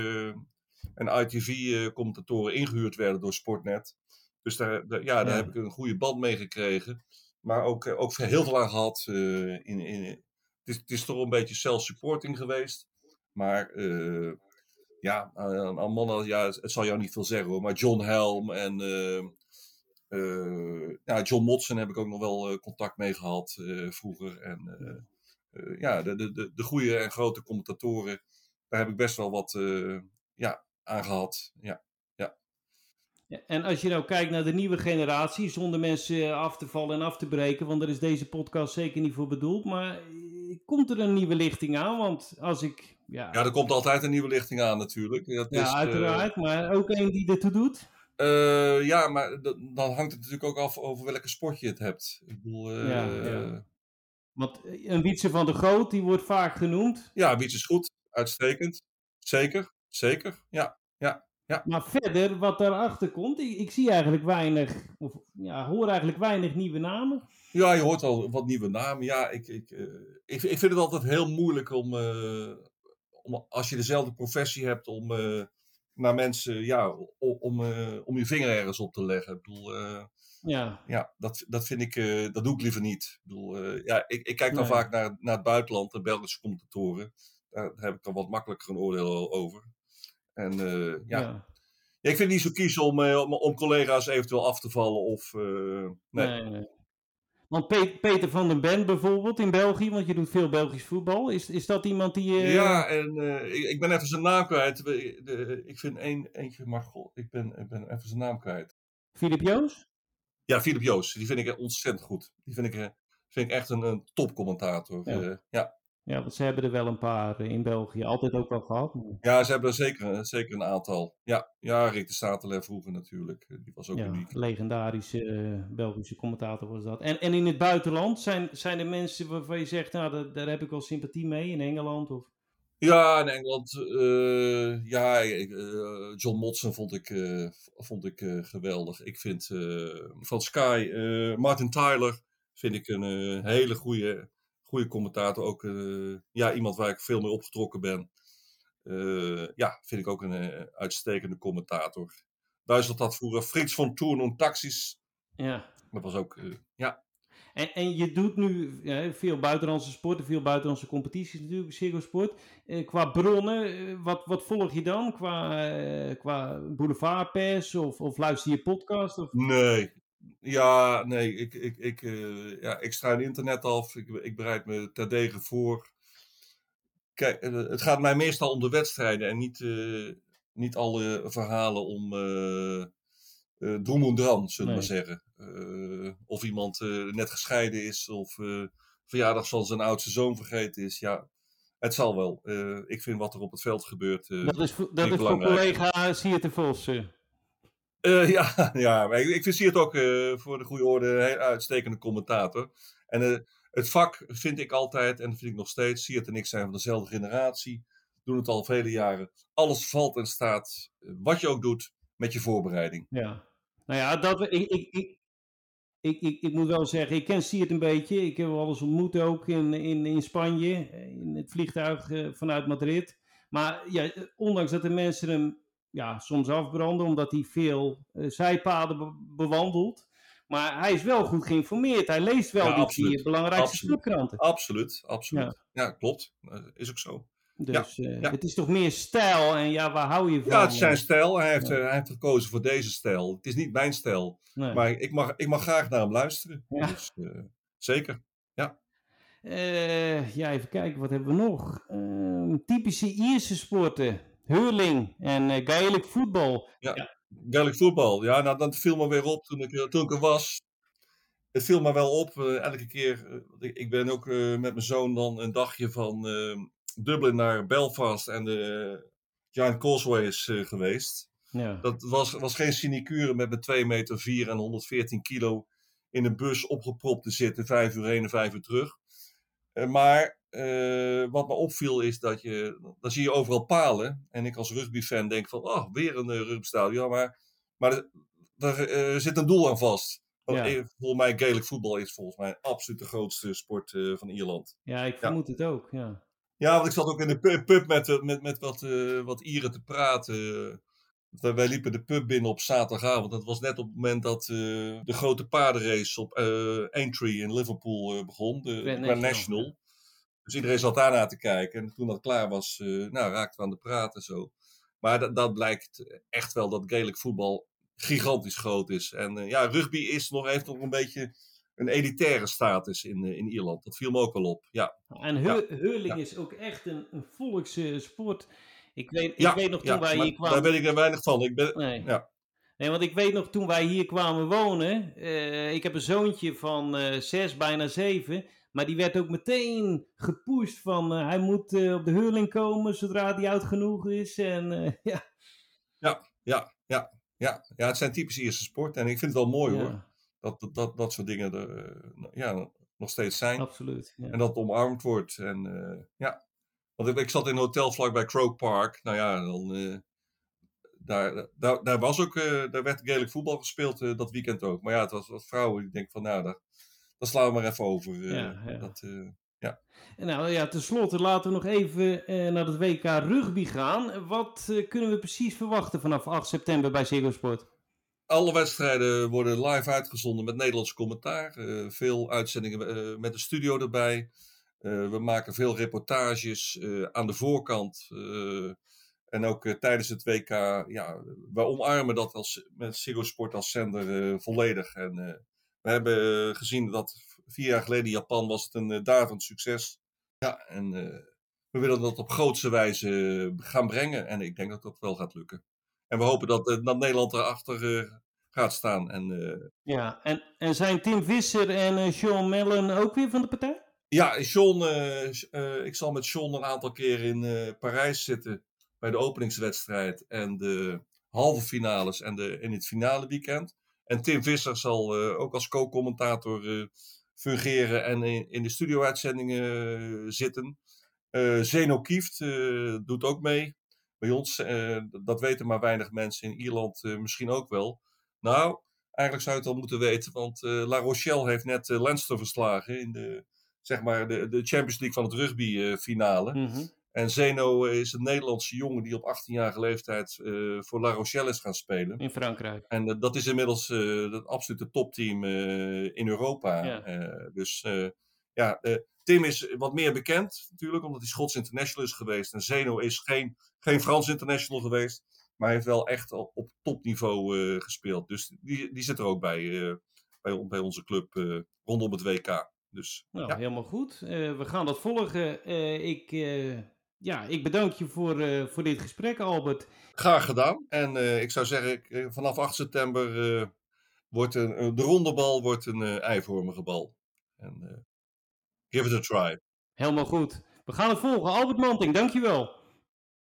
en ITV-commentatoren ingehuurd werden door Sportnet. Dus daar, daar- ja, daar Ja. heb ik een goede band mee gekregen. Maar ook, eh, ook heel veel aan gehad. eh, in, in, het, is, het is toch een beetje self-supporting geweest. Maar eh, ja, aan, aan mannen, ja, het zal jou niet veel zeggen hoor. Maar John Helm en eh, eh, ja, John Motsen heb ik ook nog wel eh, contact mee gehad eh, vroeger. En eh, eh, ja, de, de, de, de goede en grote commentatoren, daar heb ik best wel wat eh, ja, aan gehad. Ja. Ja, En als je nou kijkt naar de nieuwe generatie, zonder mensen af te vallen en af te breken, want daar is deze podcast zeker niet voor bedoeld, maar eh, komt er een nieuwe lichting aan? Want als ik, ja, ja, er komt altijd een nieuwe lichting aan natuurlijk. Dat ja, is, eh, uiteraard, maar ook een die ertoe doet. eh, ja, maar dan hangt het natuurlijk ook af over welke sport je het hebt. Ik bedoel, Ja, ja. Want een Wietse van de Groot, die wordt vaak genoemd. ja, Wiets is goed, uitstekend. Zeker, zeker. Ja, Maar verder, wat daarachter komt, ik, ik zie eigenlijk weinig, of ja, hoor eigenlijk weinig nieuwe namen. Ja, je hoort al wat nieuwe namen. Ja, ik, ik, eh, ik, ik vind het altijd heel moeilijk om, eh, om als je dezelfde professie hebt, om eh, naar mensen, ja, om, om, om je vinger ergens op te leggen. Ik bedoel, Ja, ja, dat, dat vind ik, dat doe ik liever niet. Ik bedoel, ja, ik, ik kijk dan Nee. vaak naar, naar het buitenland, de Belgische commentatoren. Daar, daar heb ik dan wat makkelijker een oordeel over. En eh, ja. ja. Ik vind het niet zo kiezen om, eh, om, om collega's eventueel af te vallen of... eh, nee. Nee, nee. Want Pe- Peter van den Ben bijvoorbeeld in België, want je doet veel Belgisch voetbal. Is, is dat iemand die... Ja, en ik, ik ben even zijn naam kwijt. De- ik vind één, eentje, maar god, ik ben, ik ben even zijn naam kwijt. Filip Joos? Ja, Philip Joos, die vind ik ontzettend goed. Die vind ik, vind ik echt een, een topcommentator. Ja. Ja, want ze hebben er wel een paar eh, in België. Altijd ook wel gehad. maar- ja, ze hebben er zeker, eh, zeker een aantal. Ja, ja Rick de Stateler vroeger natuurlijk. Eh, Die was ook Ja, uniek. legendarische Belgische commentator was dat. En, en in het buitenland zijn, zijn er mensen waarvan je zegt, nou, daar, daar heb ik wel sympathie mee in Engeland? Of... Ja, in Engeland. ja, John Motson vond ik, vond ik geweldig. Ik vind van Sky, Martin Tyler, vind ik een hele goede, goede commentator. Ook eh, ja, iemand waar ik veel mee opgetrokken ben. Eh, ja, vind ik ook een eh, uitstekende commentator. Duitsland had vroeger Frits von Thun en Taxis. Ja. Dat was ook, ja. En, en je doet nu veel buitenlandse sporten, veel buitenlandse competities natuurlijk, Ziggo Sport. Eh, qua bronnen, wat, wat volg je dan? Qua, eh, qua boulevardpers of, of luister je podcast? Of... Nee. Ja, nee, ik, ik, ik, eh, ja, ik struin internet af. Ik, ik bereid me terdege voor. Kijk, eh, het gaat mij meestal om de wedstrijden en niet, eh, niet alle verhalen om droem en dran, zullen we Nee. maar zeggen. Of iemand net gescheiden is of verjaardag van zijn oudste zoon vergeten is. Ja, het zal wel. Ik vind wat er op het veld gebeurt. Dat is, voor- dat is voor collega Sierte Vos. Eh. Ja, ja, ik, vind Siert ook eh, voor de goede orde een uitstekende commentator. En eh, het vak vind ik altijd, en vind ik nog steeds, Siert en ik zijn van dezelfde generatie, doen het al vele jaren. Alles valt en staat, wat je ook doet, met je voorbereiding. Ja. Nou ja, dat, ik, ik, ik, ik, moet wel zeggen, ik ken Siert een beetje. Ik heb hem eens ontmoet ook in, in, in Spanje, in het vliegtuig vanuit Madrid. Maar ja, ondanks dat de mensen hem ja, soms afbranden, omdat hij veel eh, zijpaden be- bewandelt. Maar hij is wel goed geïnformeerd. Hij leest wel Ja, die absoluut. belangrijkste Absoluut. Absoluut, absoluut. Ja, klopt. Eh, is ook zo. Dus eh, ja. het is toch meer stijl en ja, waar hou je van? Ja, het is zijn stijl. Hij heeft, Ja. hij heeft gekozen voor deze stijl. Het is niet mijn stijl. Nee. Maar ik mag, ik mag graag naar hem luisteren. Ja. Dus, zeker. Eh, ja, even kijken, wat hebben we nog? Ehm, typische Ierse sporten. Hurling en eh Gaelic voetbal. Gaelic voetbal. Ja, nou, dat viel me weer op toen ik, er- toen ik er was. Het viel me wel op, eh, elke keer. eh, ik, ben ook eh, met mijn zoon dan een dagje van eh, Dublin naar Belfast en de Giant Causeways eh, geweest. Ja. Dat was, was geen sinecure met mijn 2 meter 4 en 114 kilo in een bus opgepropt te zitten, vijf uur heen en vijf uur terug. Eh, maar eh, wat me opviel is dat je, dan zie je overal palen. En ik als rugbyfan denk van, oh, weer een uh, rugbystadion. Maar, maar er, er eh, zit een doel aan vast. Ja. eh, volgens mij, Gaelic voetbal is volgens mij absoluut de grootste sport eh, van Ierland. ja, ik vermoed het ook. Ja. Ja, want ik zat ook in de pu- pub met, eh, met, met wat, eh, wat Ieren te praten. Wij, wij liepen de pub binnen op zaterdagavond. Dat was net op het moment dat eh, de grote paardenrace op Aintree in Liverpool eh, begon. De Grand National, National. Dus iedereen zat daarna te kijken. En toen dat klaar was, nou, raakten we aan de praten zo. Maar dat, dat blijkt echt wel dat Gaelic voetbal gigantisch groot is. En ja, rugby is nog, heeft nog een beetje een elitaire status in, in Ierland. Dat viel me ook wel op. Ja, En hu- hurling is ook echt een, een volkssport. Ik weet, ik ja, weet nog toen ja, wij hier kwamen. daar weet ik er weinig van. Ik ben, Nee. ja. nee, want ik weet nog toen wij hier kwamen wonen. eh, ik heb een zoontje van eh, zes, bijna zeven. Maar die werd ook meteen gepusht van eh, hij moet op de hurling komen zodra hij oud genoeg is. En ja. Ja, ja, ja, ja. ja, het zijn typisch Ierse sporten. En ik vind het wel mooi hoor. ja, Dat, dat, dat, dat soort dingen er ja, nog steeds zijn. absoluut. Ja. En dat het omarmd wordt. En ja. Want ik, ik zat in een hotel vlakbij Croke Park. Nou ja, dan, eh, daar, daar, daar, was ook, eh, daar werd Gaelic voetbal gespeeld eh, dat weekend ook. Maar ja, het was wat vrouwen. Ik denk van nou, daar, daar slaan we maar even over. eh, Ja, ja. Dat, eh, En Nou ja, tenslotte laten we nog even eh, naar het WK rugby gaan. Wat eh, kunnen we precies verwachten vanaf 8 september bij Ziggo Sport? Alle wedstrijden worden live uitgezonden met Nederlands commentaar. Eh, veel uitzendingen eh, met de studio erbij. Eh, we maken veel reportages eh, aan de voorkant. eh, en ook tijdens het WK. Ja, we omarmen dat als, met Ziggo Sport als zender volledig. En we hebben gezien dat vier jaar geleden in Japan was het een uh, daverend succes. Ja, en we willen dat op grootste wijze gaan brengen. En ik denk dat dat wel gaat lukken. En we hopen dat, dat Nederland erachter eh, gaat staan. En Ja, en, zijn Tim Visser en Sean Mellon ook weer van de partij? Ja, John, eh, eh, ik zal met John een aantal keer in eh, Parijs zitten bij de openingswedstrijd en de halve finales en, de, in het finale weekend. En Tim Visser zal ook als co-commentator fungeren en in, de studio-uitzendingen zitten. Zeno Kieft doet ook mee bij ons. dat weten maar weinig mensen in Ierland misschien ook wel. Nou, eigenlijk zou je het al moeten weten, want La Rochelle heeft net Leinster verslagen in de, zeg maar, de, de Champions League van het rugby eh, finale. Mhm. En Zeno eh, is een Nederlandse jongen die op 18-jarige leeftijd eh, voor La Rochelle is gaan spelen. In Frankrijk. En dat is inmiddels eh het absolute topteam in Europa. Ja. Dus ja, Tim is wat meer bekend natuurlijk, omdat hij Schots international is geweest. En Zeno is geen, geen Frans international geweest, maar hij heeft wel echt op topniveau gespeeld. Dus die, die zit er ook bij, bij, bij onze club rondom het WK. Dus Nou, ja. helemaal goed. Eh, we gaan dat volgen. Eh, ik, eh, ja, ik bedank je voor, voor dit gesprek, Albert. Graag gedaan. En ik zou zeggen, ik, vanaf 8 september wordt een, de ronde bal wordt een eivormige bal. En, give it a try. Helemaal goed. We gaan het volgen. Albert Manting, dankjewel.